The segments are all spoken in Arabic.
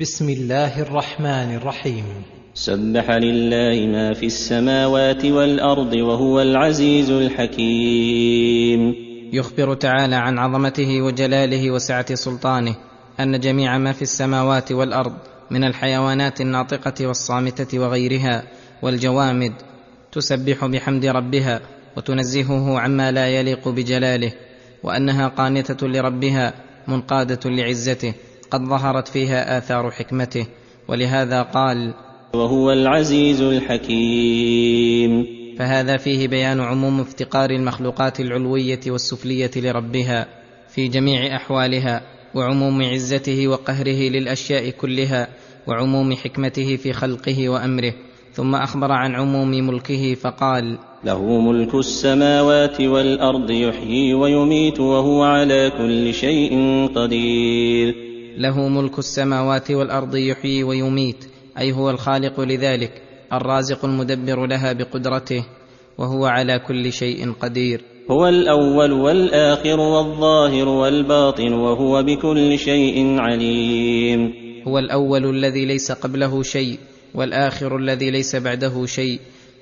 بسم الله الرحمن الرحيم. سبح لله ما في السماوات والأرض وهو العزيز الحكيم. يخبر تعالى عن عظمته وجلاله وسعة سلطانه أن جميع ما في السماوات والأرض من الحيوانات الناطقة والصامتة وغيرها والجوامد تسبح بحمد ربها وتنزهه عما لا يليق بجلاله وأنها قانتة لربها منقادة لعزته قد ظهرت فيها آثار حكمته ولهذا قال وهو العزيز الحكيم. فهذا فيه بيان عموم افتقار المخلوقات العلوية والسفلية لربها في جميع أحوالها وعموم عزته وقهره للأشياء كلها وعموم حكمته في خلقه وأمره. ثم أخبر عن عموم ملكه فقال له ملك السماوات والأرض يحيي ويميت وهو على كل شيء قدير. له ملك السماوات والأرض يحيي ويميت أي هو الخالق لذلك الرازق المدبر لها بقدرته وهو على كل شيء قدير. هو الأول والآخر والظاهر والباطن وهو بكل شيء عليم. هو الأول الذي ليس قبله شيء والآخر الذي ليس بعده شيء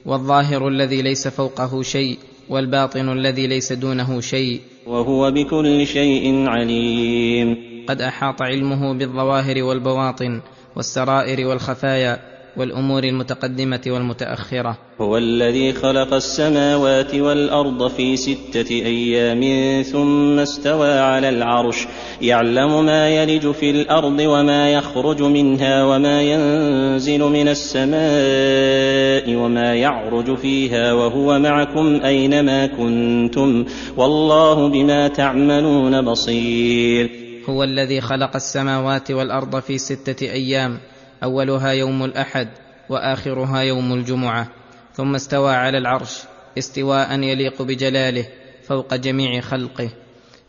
والظاهر الذي ليس فوقه شيء والباطن الذي ليس دونه شيء. وهو بكل شيء عليم. قد أحاط علمه بالظواهر والبواطن والسرائر والخفايا والأمور المتقدمة والمتأخرة. هو الذي خلق السماوات والأرض في ستة أيام ثم استوى على العرش يعلم ما يلج في الأرض وما يخرج منها وما ينزل من السماء وما يعرج فيها وهو معكم أينما كنتم والله بما تعملون بصير. هو الذي خلق السماوات والأرض في ستة أيام أولها يوم الأحد وآخرها يوم الجمعة ثم استوى على العرش استواء يليق بجلاله فوق جميع خلقه.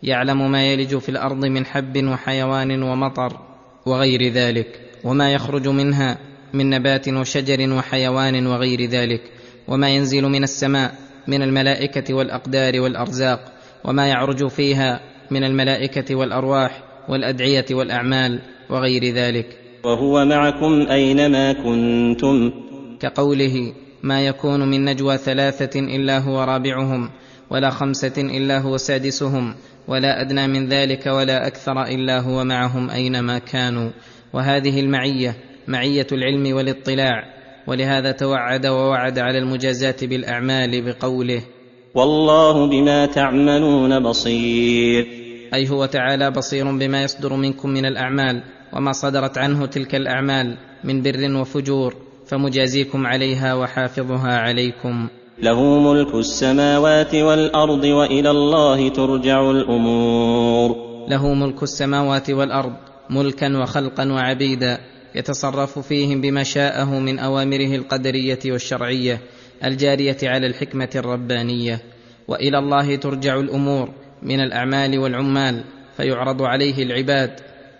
يعلم ما يلج في الأرض من حب وحيوان ومطر وغير ذلك وما يخرج منها من نبات وشجر وحيوان وغير ذلك وما ينزل من السماء من الملائكة والأقدار والأرزاق وما يعرج فيها من الملائكة والأرواح والأدعية والأعمال وغير ذلك. وهو معكم أينما كنتم. كقوله ما يكون من نجوى ثلاثة إلا هو رابعهم ولا خمسة إلا هو سادسهم ولا أدنى من ذلك ولا أكثر إلا هو معهم أينما كانوا. وهذه المعية معية العلم والاطلاع ولهذا توعد ووعد على المجازاه بالأعمال بقوله والله بما تعملون بصير. أي هو تعالى بصير بما يصدر منكم من الأعمال وما صدرت عنه تلك الأعمال من بر وفجور فمجازيكم عليها وحافظها عليكم. له ملك السماوات والأرض وإلى الله ترجع الأمور. له ملك السماوات والأرض ملكا وخلقا وعبيدا يتصرف فيهم بما شاءه من أوامره القدرية والشرعية الجارية على الحكمة الربانية. وإلى الله ترجع الأمور من الأعمال والعمال فيعرض عليه العباد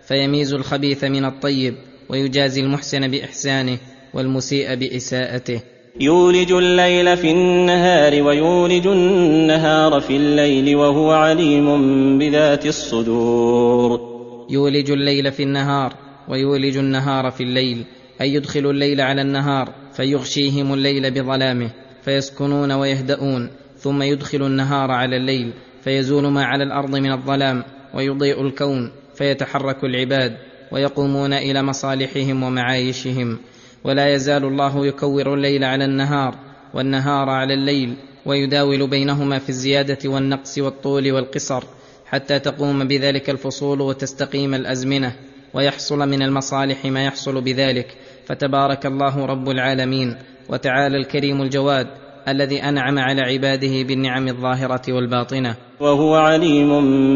فيميز الخبيث من الطيب ويجازي المحسن بإحسانه والمسيء بإساءته. يولج الليل في النهار ويولج النهار في الليل وهو عليم بذات الصدور. يولج الليل في النهار ويولج النهار في الليل أي يدخل الليل على النهار فيغشيهم الليل بظلامه فيسكنون ويهدؤون ثم يدخل النهار على الليل فيزول ما على الأرض من الظلام ويضيء الكون فيتحرك العباد ويقومون إلى مصالحهم ومعايشهم. ولا يزال الله يكور الليل على النهار والنهار على الليل ويداول بينهما في الزيادة والنقص والطول والقصر حتى تقوم بذلك الفصول وتستقيم الأزمنة. ويحصل من المصالح ما يحصل بذلك. فتبارك الله رب العالمين وتعالى الكريم الجواد الذي أنعم على عباده بالنعم الظاهرة والباطنة. وهو عليم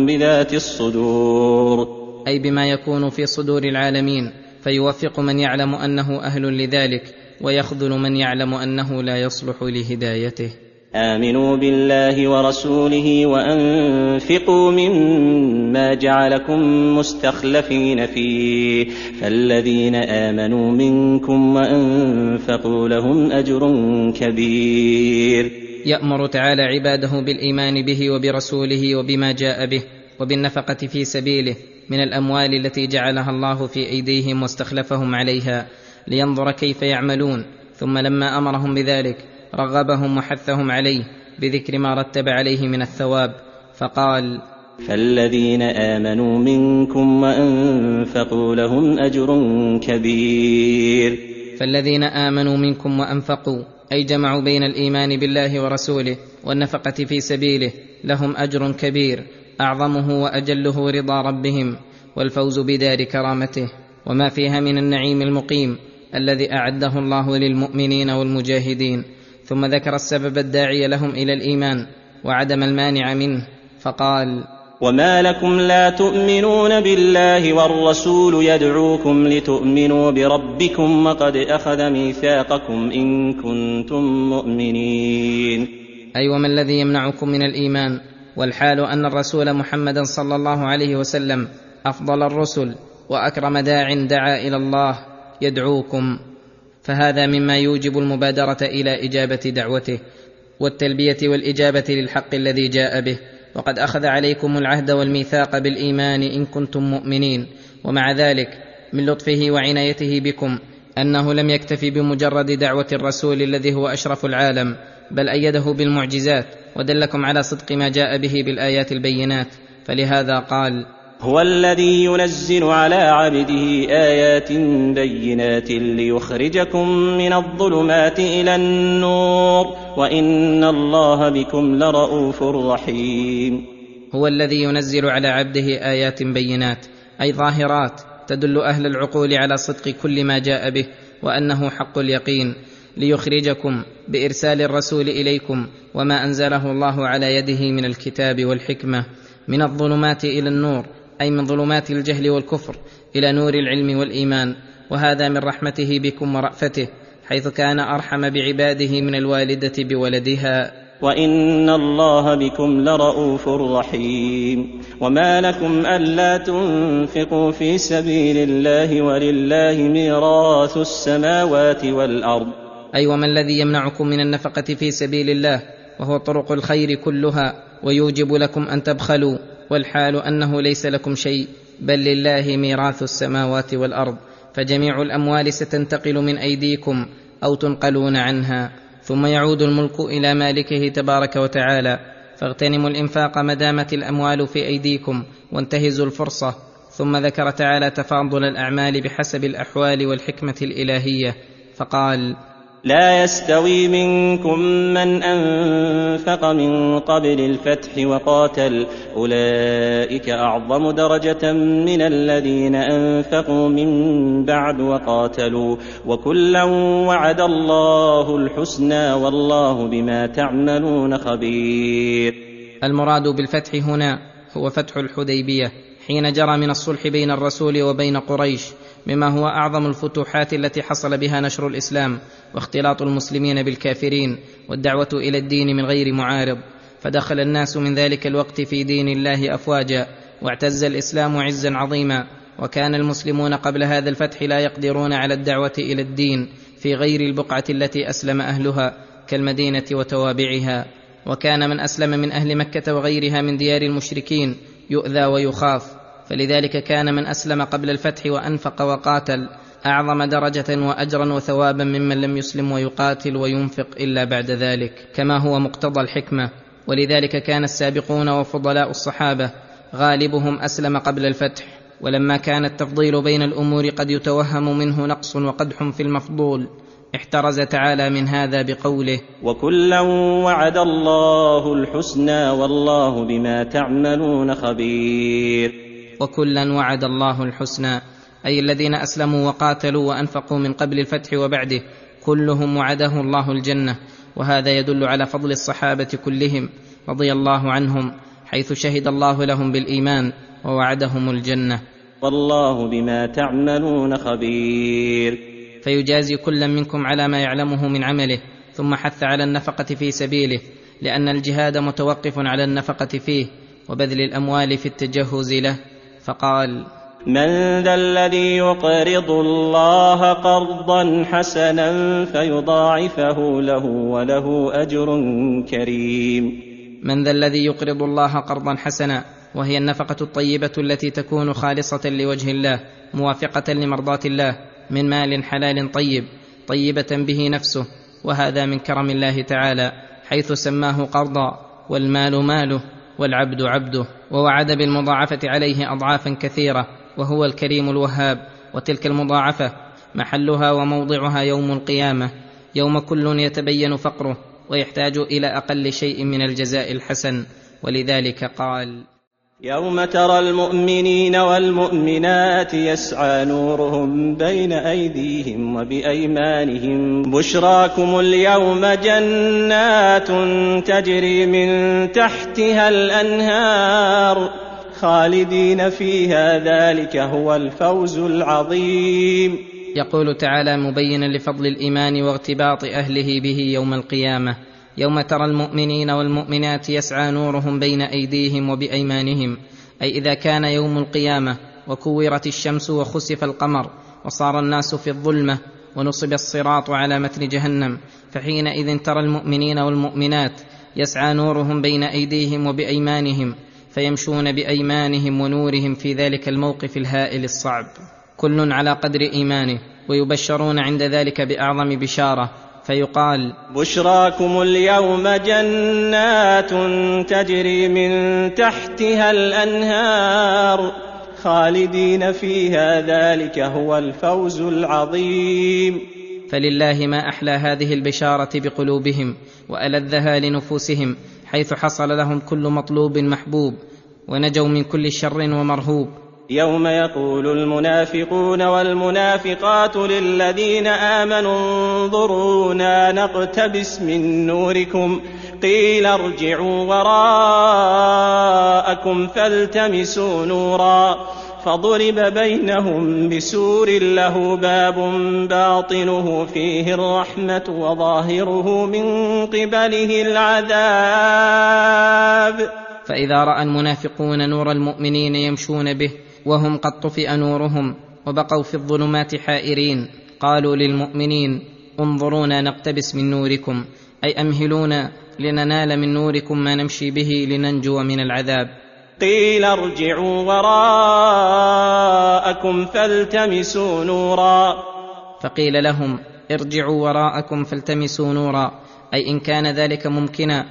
بذات الصدور. أي بما يكون في صدور العالمين فيوفق من يعلم أنه أهل لذلك ويخذل من يعلم أنه لا يصلح لهدايته. آمنوا بالله ورسوله وأنفقوا مما جعلكم مستخلفين فيه. فالذين آمنوا منكم وأنفقوا لهم أجر كبير. يأمر تعالى عباده بالإيمان به وبرسوله وبما جاء به وبالنفقة في سبيله من الأموال التي جعلها الله في أيديهم واستخلفهم عليها لينظر كيف يعملون. ثم لما أمرهم بذلك رغبهم وحثهم عليه بذكر ما رتب عليه من الثواب فقال فالذين آمنوا منكم وأنفقوا لهم أجر كبير. فالذين آمنوا منكم وأنفقوا أي جمعوا بين الإيمان بالله ورسوله والنفقة في سبيله لهم أجر كبير أعظمه وأجله رضا ربهم والفوز بدار كرامته وما فيها من النعيم المقيم الذي أعده الله للمؤمنين والمجاهدين. ثم ذكر السبب الداعي لهم إلى الإيمان وعدم المانع منه فقال وما لكم لا تؤمنون بالله والرسول يدعوكم لتؤمنوا بربكم وقد اخذ ميثاقكم ان كنتم مؤمنين. أي أيوة وما الذي يمنعكم من الإيمان؟ والحال أن الرسول محمدا صلى الله عليه وسلم أفضل الرسل وأكرم داع دعا إلى الله يدعوكم. فهذا مما يوجب المبادرة إلى إجابة دعوته والتلبية والإجابة للحق الذي جاء به. وقد أخذ عليكم العهد والميثاق بالإيمان إن كنتم مؤمنين. ومع ذلك من لطفه وعنايته بكم أنه لم يكتف بمجرد دعوة الرسول الذي هو أشرف العالم بل أيده بالمعجزات ودلكم على صدق ما جاء به بالآيات البينات. فلهذا قال هو الذي ينزل على عبده آيات بينات ليخرجكم من الظلمات إلى النور وإن الله بكم لرءوف رحيم. هو الذي ينزل على عبده آيات بينات أي ظاهرات تدل أهل العقول على صدق كل ما جاء به وأنه حق اليقين ليخرجكم بإرسال الرسول إليكم وما أنزله الله على يده من الكتاب والحكمة من الظلمات إلى النور أي من ظلمات الجهل والكفر إلى نور العلم والإيمان وهذا من رحمته بكم ورأفته حيث كان أرحم بعباده من الوالدة بولدها. وإن الله بكم لرءوف رحيم. وما لكم ألا تنفقوا في سبيل الله ولله ميراث السماوات والأرض. أي أيوة وما الذي يمنعكم من النفقة في سبيل الله وهو طرق الخير كلها ويوجب لكم أن تبخلوا. والحال أنه ليس لكم شيء بل لله ميراث السماوات والأرض فجميع الأموال ستنتقل من أيديكم أو تنقلون عنها. ثم يعود الملك إلى مالكه تبارك وتعالى. فاغتنموا الإنفاق ما دامت الأموال في أيديكم وانتهزوا الفرصة. ثم ذكر تعالى تفاضل الأعمال بحسب الأحوال والحكمة الإلهية. فقال لا يستوي منكم من أنفق من قبل الفتح وقاتل. أولئك أعظم درجة من الذين أنفقوا من بعد وقاتلوا. وكلا وعد الله الحسنى والله بما تعملون خبير. المراد بالفتح هنا هو فتح الحديبية حين جرى من الصلح بين الرسول وبين قريش. مما هو أعظم الفتوحات التي حصل بها نشر الإسلام واختلاط المسلمين بالكافرين والدعوة إلى الدين من غير معارض. فدخل الناس من ذلك الوقت في دين الله أفواجا واعتز الإسلام عزا عظيما. وكان المسلمون قبل هذا الفتح لا يقدرون على الدعوة إلى الدين في غير البقعة التي أسلم أهلها كالمدينة وتوابعها. وكان من أسلم من أهل مكة وغيرها من ديار المشركين يؤذى ويخاف. فلذلك كان من أسلم قبل الفتح وأنفق وقاتل أعظم درجة وأجرا وثوابا ممن لم يسلم ويقاتل وينفق إلا بعد ذلك كما هو مقتضى الحكمة. ولذلك كان السابقون وفضلاء الصحابة غالبهم أسلم قبل الفتح. ولما كان التفضيل بين الأمور قد يتوهم منه نقص وقدح في المفضول احترز تعالى من هذا بقوله وكلا وعد الله الحسنى والله بما تعملون خبير. وكلا وعد الله الحسنى. أي الذين أسلموا وقاتلوا وأنفقوا من قبل الفتح وبعده كلهم وعده الله الجنة. وهذا يدل على فضل الصحابة كلهم رضي الله عنهم حيث شهد الله لهم بالإيمان ووعدهم الجنة. والله بما تعملون خبير. فيجازي كلا منكم على ما يعلمه من عمله ثم حث على النفقة في سبيله لأن الجهاد متوقف على النفقة فيه وبذل الأموال في التجهز له. فقال من ذا الذي يقرض الله قرضا حسنا فيضاعفه له وله أجر كريم. من ذا الذي يقرض الله قرضا حسنا وهي النفقة الطيبة التي تكون خالصة لوجه الله موافقة لمرضاة الله من مال حلال طيب طيبة به نفسه وهذا من كرم الله تعالى حيث سماه قرضا والمال ماله. والعبد عبده ووعد بالمضاعفة عليه اضعافا كثيرة وهو الكريم الوهاب. وتلك المضاعفة محلها وموضعها يوم القيامة يوم كل يتبين فقره ويحتاج إلى أقل شيء من الجزاء الحسن. ولذلك قال يوم ترى المؤمنين والمؤمنات يسعى نورهم بين أيديهم وبأيمانهم بشراكم اليوم جنات تجري من تحتها الأنهار خالدين فيها ذلك هو الفوز العظيم. يقول تعالى مبينا لفضل الإيمان واغتباط أهله به يوم القيامة. يوم ترى المؤمنين والمؤمنات يسعى نورهم بين أيديهم وبأيمانهم. أي إذا كان يوم القيامة وكورت الشمس وخسف القمر وصار الناس في الظلمة ونصب الصراط على متن جهنم فحينئذ ترى المؤمنين والمؤمنات يسعى نورهم بين أيديهم وبأيمانهم فيمشون بأيمانهم ونورهم في ذلك الموقف الهائل الصعب. كل على قدر إيمانه ويبشرون عند ذلك بأعظم بشارة فيقال بشراكم اليوم جنات تجري من تحتها الأنهار خالدين فيها ذلك هو الفوز العظيم. فلله ما أحلى هذه البشارة بقلوبهم وألذها لنفوسهم حيث حصل لهم كل مطلوب محبوب ونجوا من كل شر ومرهوب. يوم يقول المنافقون والمنافقات للذين آمنوا انظرونا نقتبس من نوركم قيل ارجعوا وراءكم فالتمسوا نورا فضرب بينهم بسور له باب باطنه فيه الرحمة وظاهره من قبله العذاب. فإذا رأى المنافقون نور المؤمنين يمشون به وهم قد طفئ نورهم وبقوا في الظلمات حائرين. قالوا للمؤمنين انظرونا نقتبس من نوركم أي أمهلونا لننال من نوركم ما نمشي به لننجو من العذاب. قيل ارجعوا وراءكم فالتمسوا نورا. فقيل لهم ارجعوا وراءكم فالتمسوا نورا أي إن كان ذلك ممكنا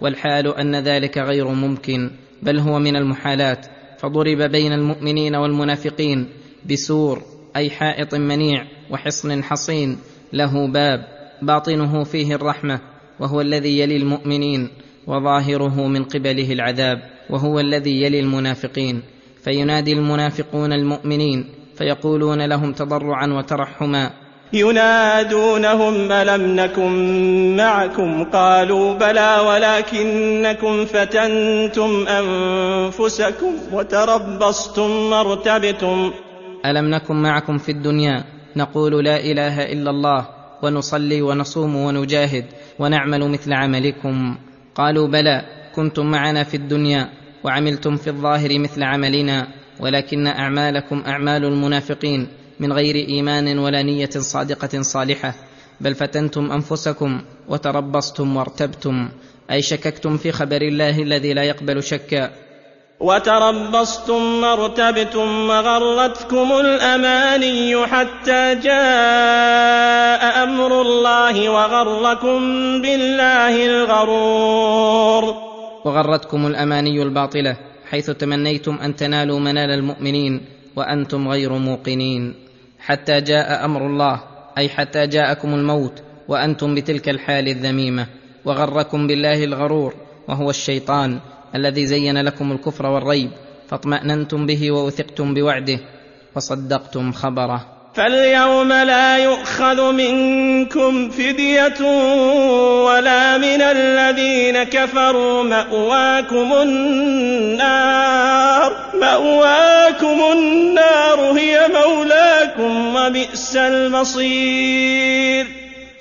والحال أن ذلك غير ممكن بل هو من المحالات. فضرب بين المؤمنين والمنافقين بسور أي حائط منيع وحصن حصين له باب باطنه فيه الرحمة وهو الذي يلي المؤمنين وظاهره من قبله العذاب وهو الذي يلي المنافقين. فينادي المنافقون المؤمنين فيقولون لهم تضرعا وترحما. ينادونهم ألم نكن معكم؟ قالوا بلى ولكنكم فتنتم أنفسكم وتربصتم وارتبتم. ألم نكن معكم في الدنيا؟ نقول لا إله إلا الله ونصلي ونصوم ونجاهد ونعمل مثل عملكم. قالوا بلى كنتم معنا في الدنيا وعملتم في الظاهر مثل عملنا ولكن أعمالكم أعمال المنافقين. من غير إيمان ولا نية صادقة صالحة. بل فتنتم أنفسكم وتربصتم وارتبتم. أي شككتم في خبر الله الذي لا يقبل شكا. وتربصتم وارتبتم وغرتكم الأماني حتى جاء أمر الله وغركم بالله الغرور. وغرتكم الأماني الباطلة حيث تمنيتم أن تنالوا منال المؤمنين وأنتم غير موقنين. حتى جاء أمر الله أي حتى جاءكم الموت وأنتم بتلك الحال الذميمة وغركم بالله الغرور وهو الشيطان الذي زين لكم الكفر والريب فاطمأننتم به ووثقتم بوعده وصدقتم خبره. فاليوم لا يؤخذ منكم فدية ولا من الذين كفروا مأواكم النار. مأواكم النار هي مولاكم وبئس المصير.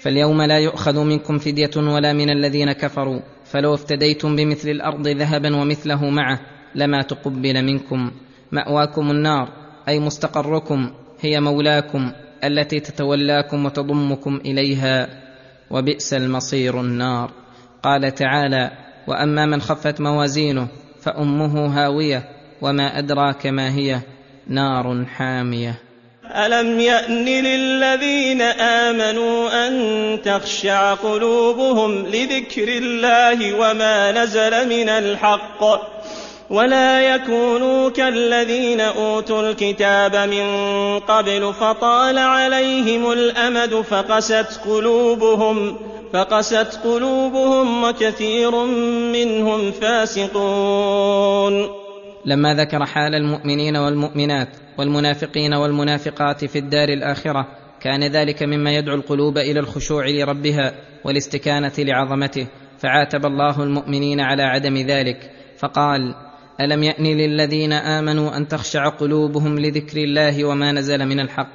فاليوم لا يؤخذ منكم فدية ولا من الذين كفروا فلو افتديتم بمثل الأرض ذهبا ومثله معه لما تقبل منكم. مأواكم النار أي مستقركم هي مولاكم التي تتولاكم وتضمكم إليها. وبئس المصير النار. قال تعالى وأما من خفت موازينه فأمه هاوية. وما أدراك ما هي نار حامية. ألم يأن للذين آمنوا أن تخشع قلوبهم لذكر الله وما نزل من الحق ولا يكونوا كالذين أوتوا الكتاب من قبل فطال عليهم الأمد فقست قلوبهم فقست قلوبهم وكثير منهم فاسقون. لما ذكر حال المؤمنين والمؤمنات والمنافقين والمنافقات في الدار الآخرة كان ذلك مما يدعو القلوب إلى الخشوع لربها والاستكانة لعظمته. فعاتب الله المؤمنين على عدم ذلك. فقال ألم يأن للذين آمنوا أن تخشع قلوبهم لذكر الله وما نزل من الحق؟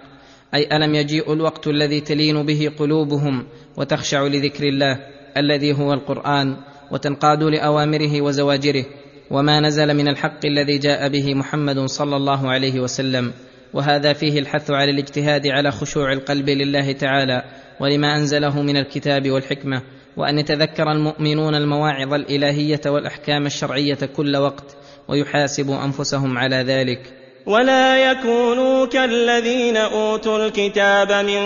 أي ألم يجيء الوقت الذي تلين به قلوبهم وتخشع لذكر الله الذي هو القرآن وتنقاد لأوامره وزواجره؟ وما نزل من الحق الذي جاء به محمد صلى الله عليه وسلم. وهذا فيه الحث على الاجتهاد على خشوع القلب لله تعالى ولما أنزله من الكتاب والحكمة وأن يتذكر المؤمنون المواعظ الإلهية والأحكام الشرعية كل وقت ويحاسبوا أنفسهم على ذلك. ولا يكونوا كالذين أوتوا الكتاب من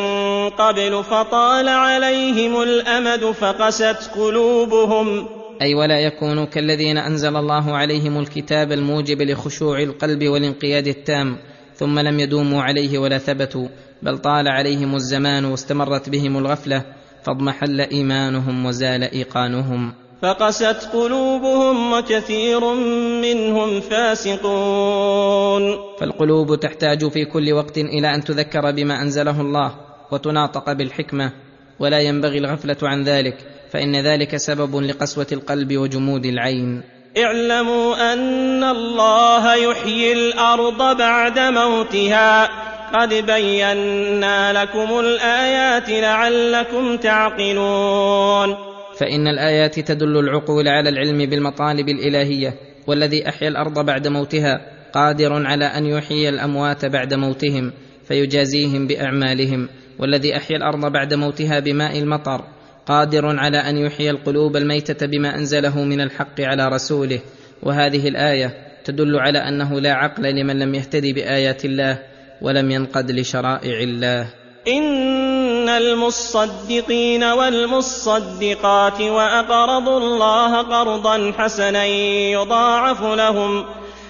قبل فطال عليهم الأمد فقست قلوبهم. أي ولا يكونوا كالذين أنزل الله عليهم الكتاب الموجب لخشوع القلب والانقياد التام ثم لم يدوموا عليه ولا ثبتوا بل طال عليهم الزمان واستمرت بهم الغفلة فاضمحل إيمانهم وزال إيقانهم. فقست قلوبهم وكثير منهم فاسقون. فالقلوب تحتاج في كل وقت إلى أن تذكر بما أنزله الله وتناطق بالحكمة ولا ينبغي الغفلة عن ذلك فإن ذلك سبب لقسوة القلب وجمود العين. اعلموا أن الله يحيي الأرض بعد موتها. قد بينا لكم الآيات لعلكم تعقلون. فإن الآيات تدل العقول على العلم بالمطالب الإلهية والذي أحيا الأرض بعد موتها قادر على أن يحيي الأموات بعد موتهم فيجازيهم بأعمالهم والذي أحيا الأرض بعد موتها بماء المطر. قادر على أن يحيي القلوب الميتة بما أنزله من الحق على رسوله. وهذه الآية تدل على أنه لا عقل لمن لم يهتدي بآيات الله ولم ينقد لشرائع الله. إن المصدقين والمصدقات واقرضوا الله قرضا حسنا يضاعف لهم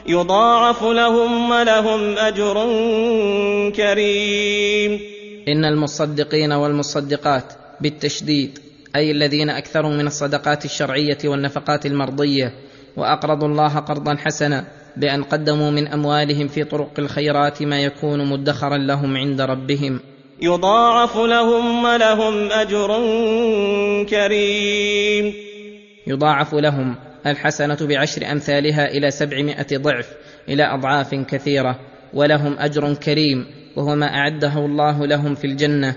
يضاعف لهم ولهم أجر كريم. إن المصدقين والمصدقات بالتشديد أي الذين أكثروا من الصدقات الشرعية والنفقات المرضية وأقرضوا الله قرضا حسنا بأن قدموا من أموالهم في طرق الخيرات ما يكون مدخرا لهم عند ربهم. يضاعف لهم ولهم أجر كريم. يضاعف لهم الحسنة بعشر أمثالها إلى سبعمائة ضعف إلى أضعاف كثيرة ولهم أجر كريم وهو ما أعده الله لهم في الجنة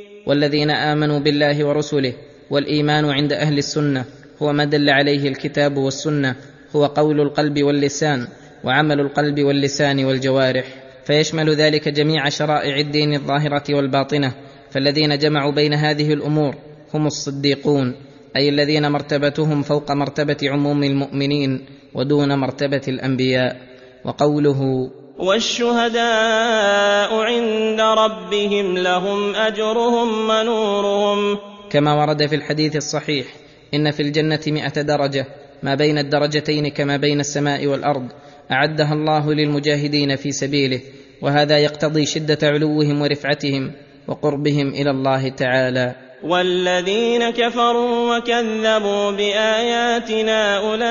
والذين آمنوا بالله ورسله والإيمان عند أهل السنة هو ما دل عليه الكتاب والسنة هو قول القلب واللسان وعمل القلب واللسان والجوارح. فيشمل ذلك جميع شرائع الدين الظاهرة والباطنة. فالذين جمعوا بين هذه الأمور هم الصديقون أي الذين مرتبتهم فوق مرتبة عموم المؤمنين ودون مرتبة الأنبياء. وقوله والشهداء عند ربهم لهم أجرهم ونورهم. كما ورد في الحديث الصحيح إن في الجنة مائه درجة ما بين الدرجتين كما بين السماء والأرض أعدها الله للمجاهدين في سبيله وهذا يقتضي شدة علوهم ورفعتهم وقربهم إلى الله تعالى. والذين كفروا وكذبوا بآياتنا أولئك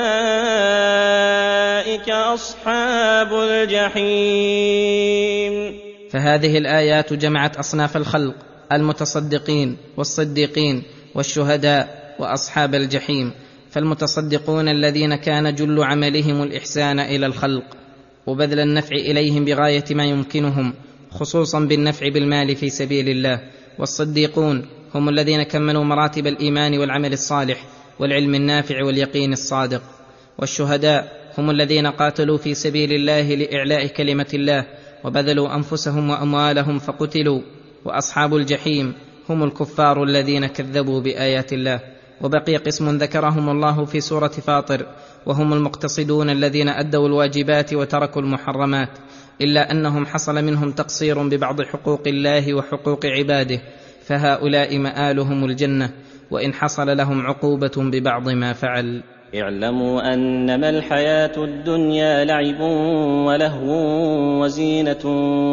أصحاب الجحيم. فهذه الآيات جمعت أصناف الخلق المتصدقين والصديقين والشهداء وأصحاب الجحيم فالمتصدقون الذين كان جل عملهم الإحسان إلى الخلق وبذل النفع إليهم بغاية ما يمكنهم خصوصا بالنفع بالمال في سبيل الله والصديقون هم الذين كملوا مراتب الإيمان والعمل الصالح والعلم النافع واليقين الصادق. والشهداء هم الذين قاتلوا في سبيل الله لإعلاء كلمة الله وبذلوا أنفسهم وأموالهم فقتلوا. وأصحاب الجحيم هم الكفار الذين كذبوا بآيات الله. وبقي قسم ذكرهم الله في سورة فاطر وهم المقتصدون الذين أدوا الواجبات وتركوا المحرمات إلا أنهم حصل منهم تقصير ببعض حقوق الله وحقوق عباده. فهؤلاء مآلهم الجنة وإن حصل لهم عقوبة ببعض ما فعل. اعلموا أنما الحياة الدنيا لعب ولهو وزينة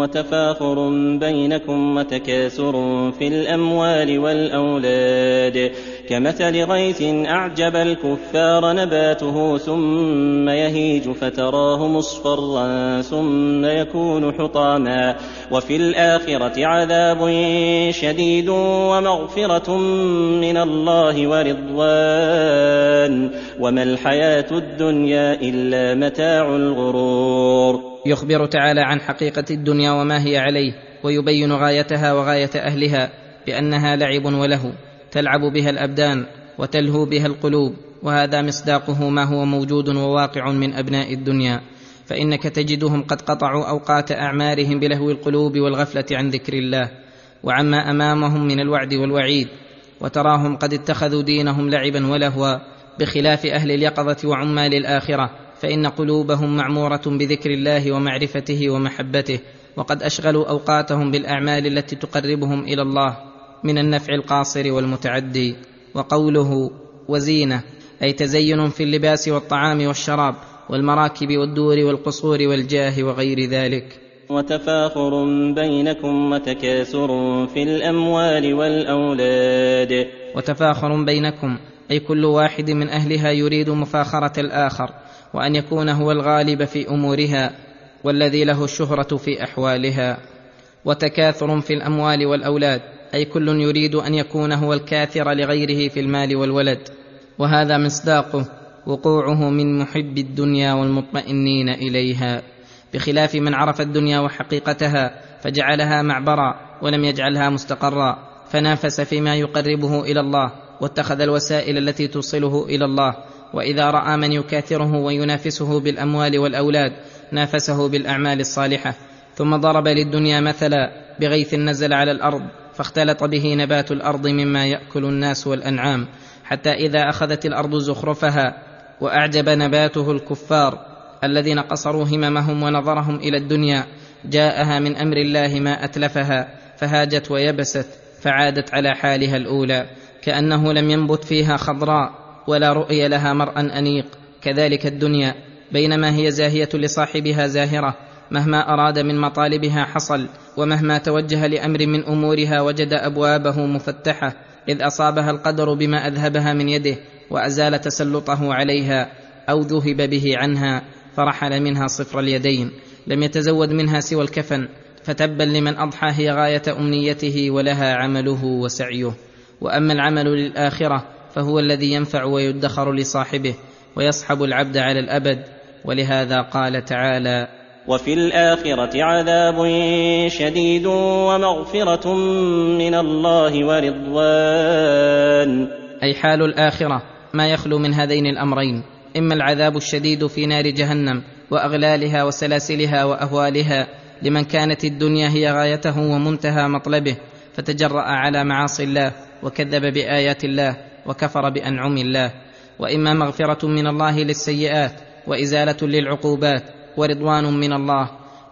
وتفاخر بينكم وتكاثر في الأموال والأولاد. كمثل غيث أعجب الكفار نباته ثم يهيج فتراه مصفرا ثم يكون حطاما. وفي الآخرة عذاب شديد ومغفرة من الله ورضوان. وما الحياة الدنيا إلا متاع الغرور. يخبر تعالى عن حقيقة الدنيا وما هي عليه ويبين غايتها وغاية أهلها بأنها لعب وله تلعب بها الأبدان وتلهو بها القلوب وهذا مصداقه ما هو موجود وواقع من أبناء الدنيا. فإنك تجدهم قد قطعوا أوقات أعمارهم بلهو القلوب والغفلة عن ذكر الله وعما أمامهم من الوعد والوعيد وتراهم قد اتخذوا دينهم لعبا ولهوا بخلاف أهل اليقظة وعمال الآخرة فإن قلوبهم معمورة بذكر الله ومعرفته ومحبته وقد أشغلوا أوقاتهم بالأعمال التي تقربهم إلى الله من النفع القاصر والمتعدي. وقوله وزينة أي تزين في اللباس والطعام والشراب والمراكب والدور والقصور والجاه وغير ذلك. وتفاخر بينكم وتكاثر في الأموال والأولاد. وتفاخر بينكم أي كل واحد من أهلها يريد مفاخرة الآخر وأن يكون هو الغالب في أمورها والذي له الشهرة في أحوالها. وتكاثر في الأموال والأولاد أي كل يريد أن يكون هو الكاثر لغيره في المال والولد. وهذا مصداقه وقوعه من محب الدنيا والمطمئنين إليها. بخلاف من عرف الدنيا وحقيقتها فجعلها معبرا ولم يجعلها مستقرا. فنافس فيما يقربه إلى الله. واتخذ الوسائل التي توصله إلى الله. وإذا رأى من يكاثره وينافسه بالأموال والأولاد نافسه بالأعمال الصالحة. ثم ضرب للدنيا مثلا بغيث نزل على الأرض فاختلط به نبات الأرض مما يأكل الناس والأنعام. حتى إذا أخذت الأرض زخرفها وأعجب نباته الكفار الذين قصروا هممهم ونظرهم إلى الدنيا جاءها من أمر الله ما أتلفها فهاجت ويبست فعادت على حالها الأولى. كأنه لم ينبت فيها خضراء ولا رؤي لها مرءا أنيق. كذلك الدنيا بينما هي زاهية لصاحبها زاهرة مهما أراد من مطالبها حصل ومهما توجه لأمر من أمورها وجد أبوابه مفتحة إذ أصابها القدر بما أذهبها من يده وأزال تسلطه عليها أو ذهب به عنها فرحل منها صفر اليدين. لم يتزود منها سوى الكفن فتبا لمن أضحى هي غاية أمنيته ولها عمله وسعيه. وأما العمل للآخرة فهو الذي ينفع ويدخر لصاحبه ويصحب العبد على الأبد ولهذا قال تعالى وفي الآخرة عذاب شديد ومغفرة من الله ورضوان. أي حال الآخرة ما يخلو من هذين الأمرين إما العذاب الشديد في نار جهنم وأغلالها وسلاسلها وأهوالها لمن كانت الدنيا هي غايته ومنتهى مطلبه فتجرأ على معاصي الله وكذب بآيات الله وكفر بأنعم الله. وإما مغفرة من الله للسيئات وإزالة للعقوبات ورضوان من الله.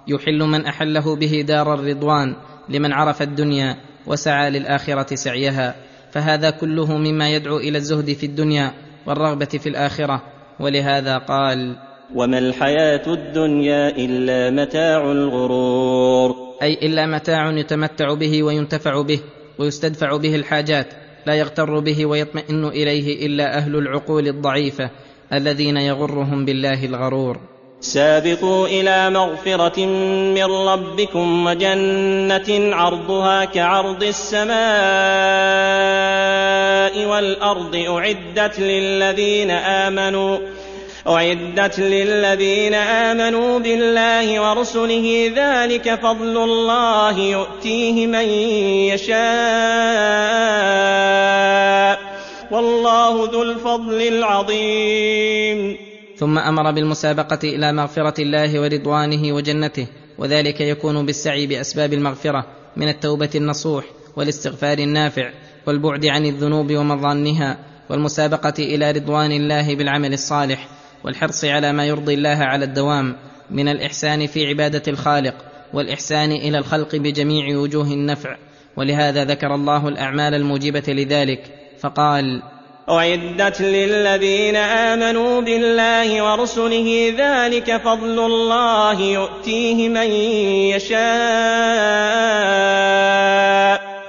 يحل من أحله به دار الرضوان لمن عرف الدنيا وسعى للآخرة سعيها. فهذا كله مما يدعو إلى الزهد في الدنيا والرغبة في الآخرة. ولهذا قال وما الحياة الدنيا إلا متاع الغرور. أي إلا متاع يتمتع به وينتفع به. ويستدفع به الحاجات لا يغتر به ويطمئن إليه إلا أهل العقول الضعيفة الذين يغرهم بالله الغرور. سابقوا إلى مغفرة من ربكم وجنة عرضها كعرض السماء والأرض أعدت للذين آمنوا أعدت للذين آمنوا بالله ورسله ذلك فضل الله يؤتيه من يشاء. والله ذو الفضل العظيم. ثم أمر بالمسابقة إلى مغفرة الله ورضوانه وجنته وذلك يكون بالسعي بأسباب المغفرة من التوبة النصوح والاستغفار النافع والبعد عن الذنوب ومظانها والمسابقة إلى رضوان الله بالعمل الصالح. والحرص على ما يرضي الله على الدوام من الإحسان في عبادة الخالق والإحسان إلى الخلق بجميع وجوه النفع. ولهذا ذكر الله الأعمال الموجبة لذلك فقال أعدت للذين آمنوا بالله ورسله ذلك فضل الله يؤتيه من يشاء.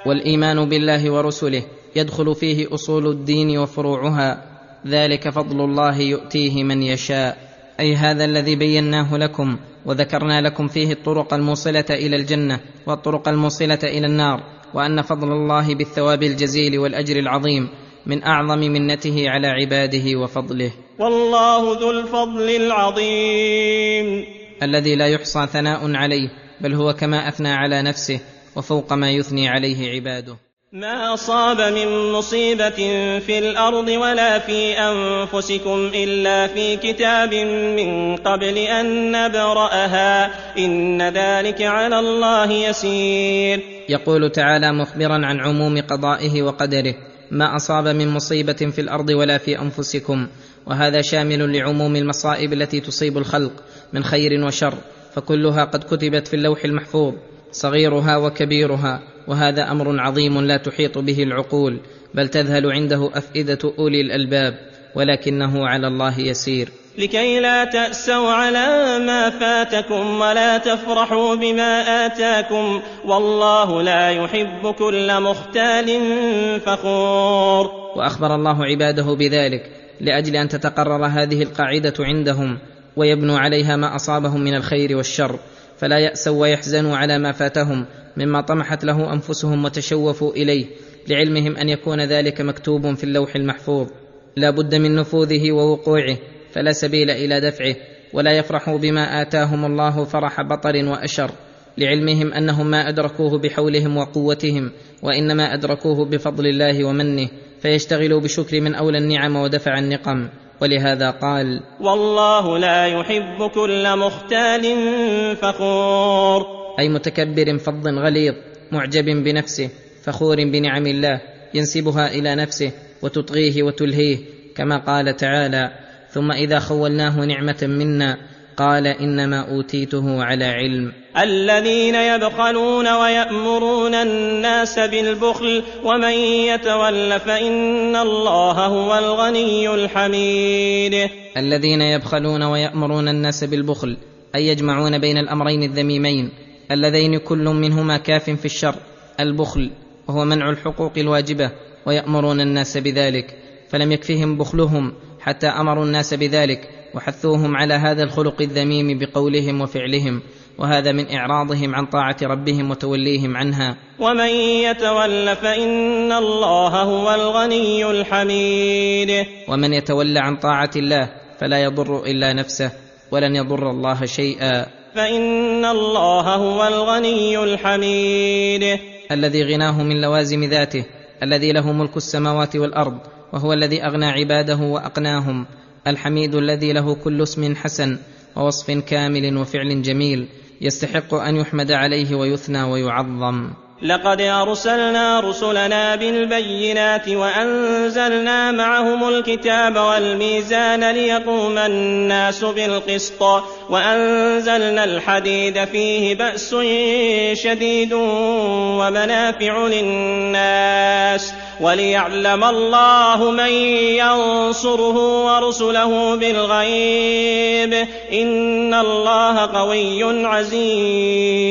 والإيمان بالله ورسله يدخل فيه أصول الدين وفروعها. ذلك فضل الله يؤتيه من يشاء. أي هذا الذي بيناه لكم وذكرنا لكم فيه الطرق الموصلة إلى الجنة والطرق الموصلة إلى النار وأن فضل الله بالثواب الجزيل والأجر العظيم من أعظم منته على عباده وفضله. والله ذو الفضل العظيم. الذي لا يحصى ثناء عليه بل هو كما أثنى على نفسه وفوق ما يثني عليه عباده. ما أصاب من مصيبة في الأرض ولا في أنفسكم إلا في كتاب من قبل أن نبرأها إن ذلك على الله يسير. يقول تعالى مخبرا عن عموم قضائه وقدره ما اصاب من مصيبه في الأرض ولا في انفسكم؟ وهذا شامل لعموم المصائب التي تصيب الخلق من خير وشر فكلها قد كتبت في اللوح المحفوظ صغيرها وكبيرها. وهذا أمر عظيم لا تحيط به العقول بل تذهل عنده أفئدة أولي الألباب ولكنه على الله يسير. لكي لا تأسوا على ما فاتكم ولا تفرحوا بما آتاكم والله لا يحب كل مختال فخور. وأخبر الله عباده بذلك لأجل أن تتقرر هذه القاعدة عندهم ويبنوا عليها ما أصابهم من الخير والشر. فلا يأسوا ويحزنوا على ما فاتهم مما طمحت له أنفسهم وتشوفوا إليه لعلمهم أن يكون ذلك مكتوب في اللوح المحفوظ. لا بد من نفوذه ووقوعه فلا سبيل إلى دفعه ولا يفرحوا بما آتاهم الله فرح بطر وأشر لعلمهم أنهم ما أدركوه بحولهم وقوتهم وإنما أدركوه بفضل الله ومنه فيشتغلوا بشكر من أولى النعم ودفع النقم. ولهذا قال والله لا يحب كل مختال فخور. أي متكبر فظ غليظ معجب بنفسه فخور بنعم الله ينسبها إلى نفسه وتطغيه وتلهيه كما قال تعالى ثم إذا خولناه نعمة منا قال إنما أوتيته على علم. الذين يبخلون ويأمرون الناس بالبخل ومن يتول فإن الله هو الغني الحميد. الذين يبخلون ويأمرون الناس بالبخل أي يجمعون بين الأمرين الذميمين اللذين كل منهما كاف في الشر البخل وهو منع الحقوق الواجبة ويأمرون الناس بذلك فلم يكفهم بخلهم حتى أمروا الناس بذلك وحثوهم على هذا الخلق الذميم بقولهم وفعلهم وهذا من إعراضهم عن طاعة ربهم وتوليهم عنها. ومن يتول فإن الله هو الغني الحميد. ومن يتولى عن طاعة الله فلا يضر إلا نفسه ولن يضر الله شيئا. فإن الله هو الغني الحميد. الذي غناه من لوازم ذاته الذي له ملك السماوات والأرض وهو الذي أغنى عباده وأقناهم الحميد الذي له كل اسم حسن ووصف كامل وفعل جميل. يستحق أن يحمد عليه ويثنى ويعظم. لقد أرسلنا رسلنا بالبينات وأنزلنا معهم الكتاب والميزان ليقوم الناس بالقسط وأنزلنا الحديد فيه بأس شديد ومنافع للناس. وليعلم الله من ينصره ورسله بالغيب. إن الله قوي عزيز.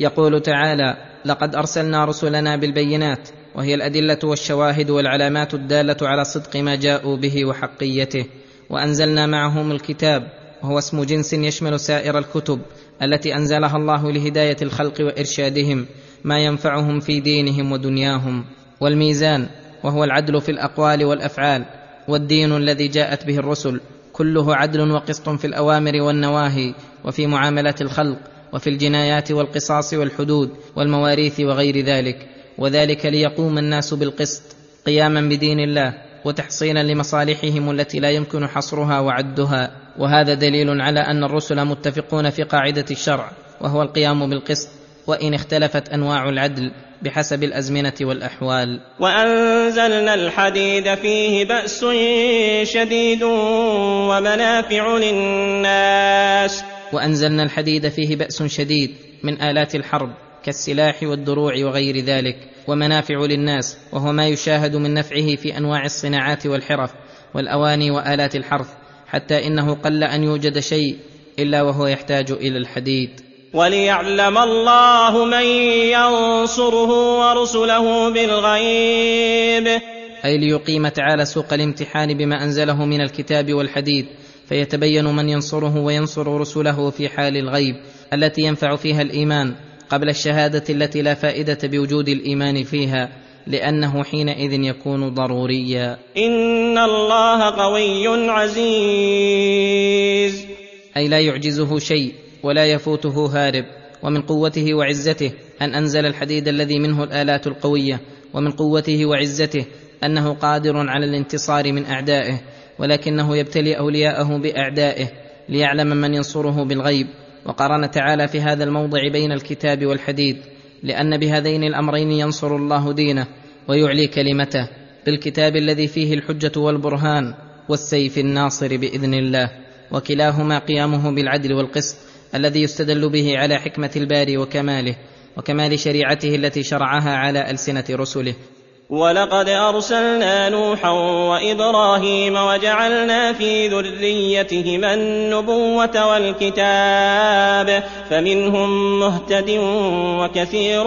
يقول تعالى لقد أرسلنا رسلنا بالبينات وهي الأدلة والشواهد والعلامات الدالة على صدق ما جاءوا به وحقيته. وأنزلنا معهم الكتاب وهو اسم جنس يشمل سائر الكتب التي أنزلها الله لهداية الخلق وإرشادهم ما ينفعهم في دينهم ودنياهم. والميزان وهو العدل في الأقوال والأفعال والدين الذي جاءت به الرسل كله عدل وقسط في الأوامر والنواهي وفي معاملات الخلق وفي الجنايات والقصاص والحدود والمواريث وغير ذلك وذلك ليقوم الناس بالقسط قياما بدين الله وتحصيلا لمصالحهم التي لا يمكن حصرها وعدها وهذا دليل على أن الرسل متفقون في قاعدة الشرع وهو القيام بالقسط وإن اختلفت أنواع العدل بحسب الأزمنة والأحوال. وأنزلنا الحديد فيه بأس شديد ومنافع للناس. وأنزلنا الحديد فيه بأس شديد من آلات الحرب كالسلاح والدروع وغير ذلك ومنافع للناس وهو ما يشاهد من نفعه في أنواع الصناعات والحرف والأواني وآلات الحرث حتى إنه قل أن يوجد شيء إلا وهو يحتاج إلى الحديد. وليعلم الله من ينصره ورسله بالغيب. أي ليقيم تعالى سوق الامتحان بما أنزله من الكتاب والحديد فيتبين من ينصره وينصر رسله في حال الغيب التي ينفع فيها الإيمان قبل الشهادة التي لا فائدة بوجود الإيمان فيها لأنه حينئذ يكون ضروريا. إن الله قوي عزيز. أي لا يعجزه شيء ولا يفوته هارب ومن قوته وعزته أن أنزل الحديد الذي منه الآلات القوية ومن قوته وعزته أنه قادر على الانتصار من أعدائه ولكنه يبتلي أولياءه بأعدائه ليعلم من ينصره بالغيب. وقارن تعالى في هذا الموضع بين الكتاب والحديد لأن بهذين الأمرين ينصر الله دينه ويعلي كلمته بالكتاب الذي فيه الحجة والبرهان والسيف الناصر بإذن الله. وكلاهما قيامه بالعدل والقسط الذي يستدل به على حكمة الباري وكماله وكمال شريعته التي شرعها على ألسنة رسله. ولقد أرسلنا نوحا وإبراهيم وجعلنا في ذريتهما النبوة والكتاب فمنهم مهتد وكثير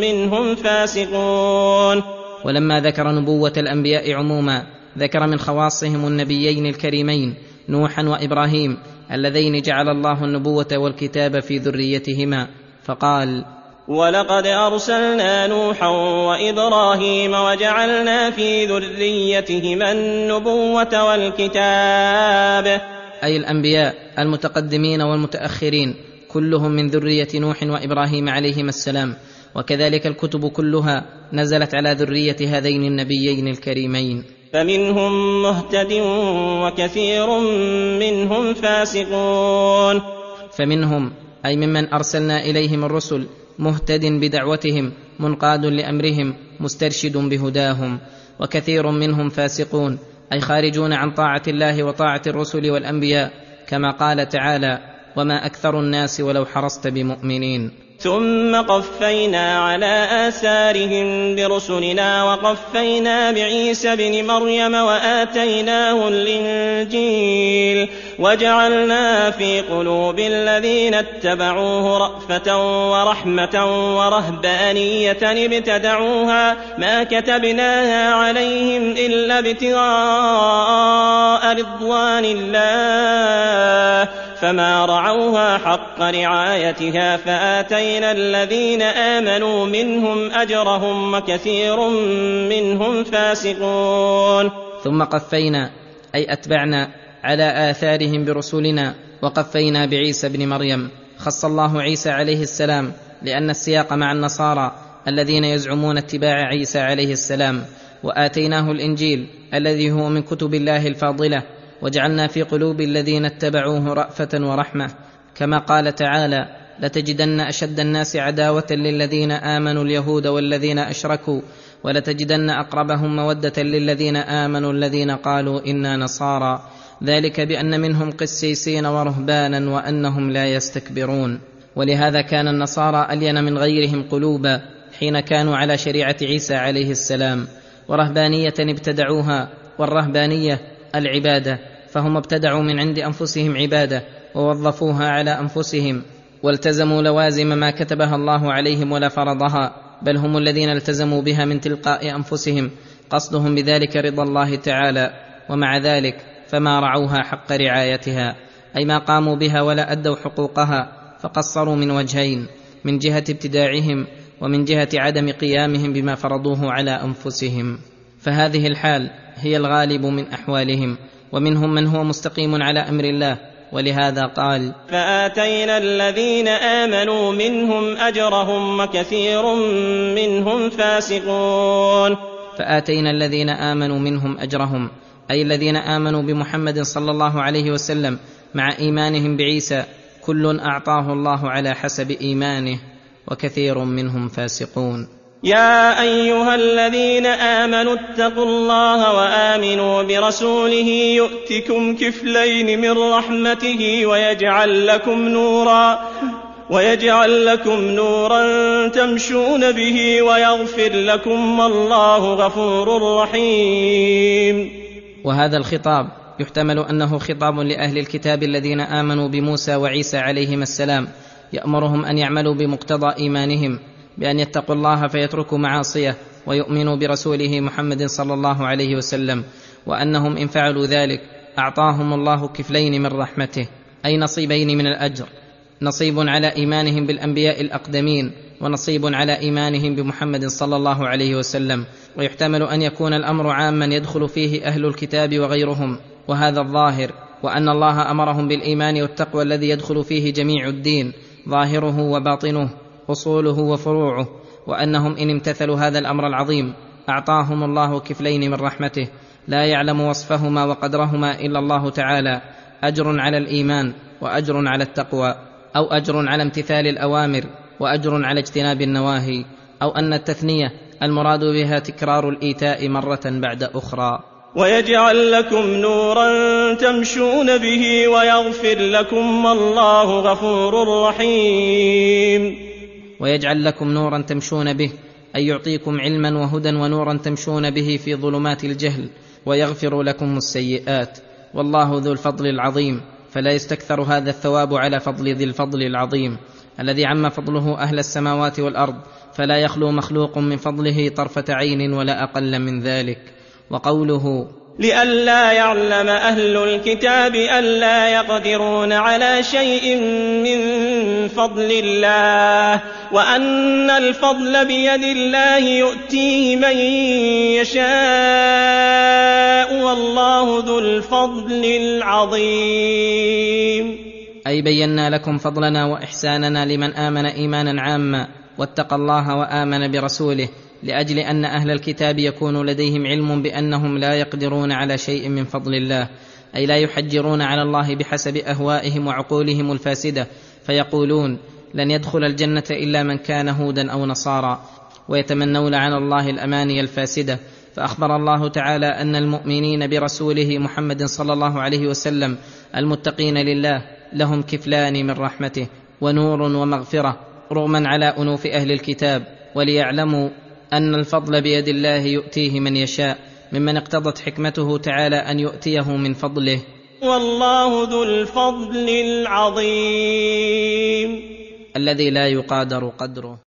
منهم فاسقون. ولما ذكر نبوة الأنبياء عموما ذكر من خواصهم النبيين الكريمين نوحا وإبراهيم اللذين جعل الله النبوة والكتاب في ذريتهما فقال ولقد أرسلنا نوحا وإبراهيم وجعلنا في ذريتهما النبوة والكتاب. أي الأنبياء المتقدمين والمتأخرين كلهم من ذرية نوح وإبراهيم عليهما السلام وكذلك الكتب كلها نزلت على ذرية هذين النبيين الكريمين. فمنهم مهتد وكثير منهم فاسقون. فمنهم أي ممن أرسلنا إليهم الرسل مهتد بدعوتهم منقاد لأمرهم مسترشد بهداهم وكثير منهم فاسقون أي خارجون عن طاعة الله وطاعة الرسل والأنبياء كما قال تعالى وما أكثر الناس ولو حرصت بمؤمنين. ثم قفينا على آثارهم برسلنا وقفينا بعيسى ابن مريم وآتيناه الإنجيل وجعلنا في قلوب الذين اتبعوه رأفة ورحمة ورهبانية ابتدعوها ما كتبناها عليهم إلا ابتغاء رضوان الله فما رعوها حق رعايتها فآتينا الذين آمنوا منهم أجرهم وكثير منهم فاسقون. ثم قفينا أي أتبعنا على آثارهم برسلنا وقفينا بعيسى ابن مريم. خص الله عيسى عليه السلام لأن السياق مع النصارى الذين يزعمون اتباع عيسى عليه السلام. وآتيناه الإنجيل الذي هو من كتب الله الفاضلة وجعلنا في قلوب الذين اتبعوه رأفة ورحمة. كما قال تعالى لتجدن أشد الناس عداوة للذين آمنوا اليهود والذين أشركوا ولتجدن أقربهم مودة للذين آمنوا الذين قالوا إنا نصارى. ذلك بأن منهم قسيسين ورهبانا وأنهم لا يستكبرون. ولهذا كان النصارى ألين من غيرهم قلوبا حين كانوا على شريعة عيسى عليه السلام. ورهبانية ابتدعوها والرهبانية العبادة فهم ابتدعوا من عند أنفسهم عبادة ووظفوها على أنفسهم. والتزموا لوازم ما كتبها الله عليهم ولا فرضها بل هم الذين التزموا بها من تلقاء أنفسهم. قصدهم بذلك رضا الله تعالى. ومع ذلك فما رعوها حق رعايتها. أي ما قاموا بها ولا أدوا حقوقها فقصروا من وجهين من جهة ابتداعهم ومن جهة عدم قيامهم بما فرضوه على أنفسهم. فهذه الحال هي الغالب من أحوالهم. ومنهم من هو مستقيم على أمر الله ولهذا قال فآتينا الذين آمنوا منهم أجرهم وكثير منهم فاسقون. فآتينا الذين آمنوا منهم أجرهم أي الذين آمنوا بمحمد صلى الله عليه وسلم مع إيمانهم بعيسى كل أعطاه الله على حسب إيمانه وكثير منهم فاسقون. يا أيها الذين آمنوا اتقوا الله وآمنوا برسوله يؤتكم كفلين من رحمته ويجعل لكم نورا ويجعل لكم نورا تمشون به ويغفر لكم والله غفور رحيم. وهذا الخطاب يحتمل أنه خطاب لأهل الكتاب الذين آمنوا بموسى وعيسى عليهما السلام يأمرهم أن يعملوا بمقتضى إيمانهم. بأن يتقوا الله فيتركوا معاصيه ويؤمنوا برسوله محمد صلى الله عليه وسلم وأنهم إن فعلوا ذلك أعطاهم الله كفلين من رحمته أي نصيبين من الأجر. نصيب على إيمانهم بالأنبياء الأقدمين ونصيب على إيمانهم بمحمد صلى الله عليه وسلم. ويحتمل أن يكون الأمر عاما يدخل فيه أهل الكتاب وغيرهم وهذا الظاهر وأن الله أمرهم بالإيمان والتقوى الذي يدخل فيه جميع الدين ظاهره وباطنه. اصوله وفروعه وأنهم إن امتثلوا هذا الأمر العظيم أعطاهم الله كفلين من رحمته لا يعلم وصفهما وقدرهما إلا الله تعالى أجر على الإيمان وأجر على التقوى أو أجر على امتثال الأوامر وأجر على اجتناب النواهي أو أن التثنية المراد بها تكرار الإيتاء مرة بعد أخرى. ويجعل لكم نورا تمشون به ويغفر لكم والله غفور رحيم. ويجعل لكم نورا تمشون به أي يعطيكم علما وهدى ونورا تمشون به في ظلمات الجهل ويغفر لكم السيئات. والله ذو الفضل العظيم. فلا يستكثر هذا الثواب على فضل ذي الفضل العظيم. الذي عم فضله أهل السماوات والأرض فلا يخلو مخلوق من فضله طرفة عين ولا أقل من ذلك. وقوله لئلا يعلم أهل الكتاب ألا يقدرون على شيء من فضل الله وأن الفضل بيد الله يؤتيه من يشاء والله ذو الفضل العظيم. أي بينا لكم فضلنا وإحساننا لمن آمن إيمانا عاما. واتقى الله وآمن برسوله لأجل أن أهل الكتاب يكون لديهم علم بأنهم لا يقدرون على شيء من فضل الله أي لا يحجرون على الله بحسب أهوائهم وعقولهم الفاسدة فيقولون لن يدخل الجنة إلا من كان هودا أو نصارى ويتمنون على الله الأماني الفاسدة. فأخبر الله تعالى أن المؤمنين برسوله محمد صلى الله عليه وسلم المتقين لله لهم كفلان من رحمته ونور ومغفرة. رغما على أنوف أهل الكتاب وليعلموا أن الفضل بيد الله يؤتيه من يشاء ممن اقتضت حكمته تعالى أن يؤتيه من فضله. والله ذو الفضل العظيم. الذي لا يقادر قدره.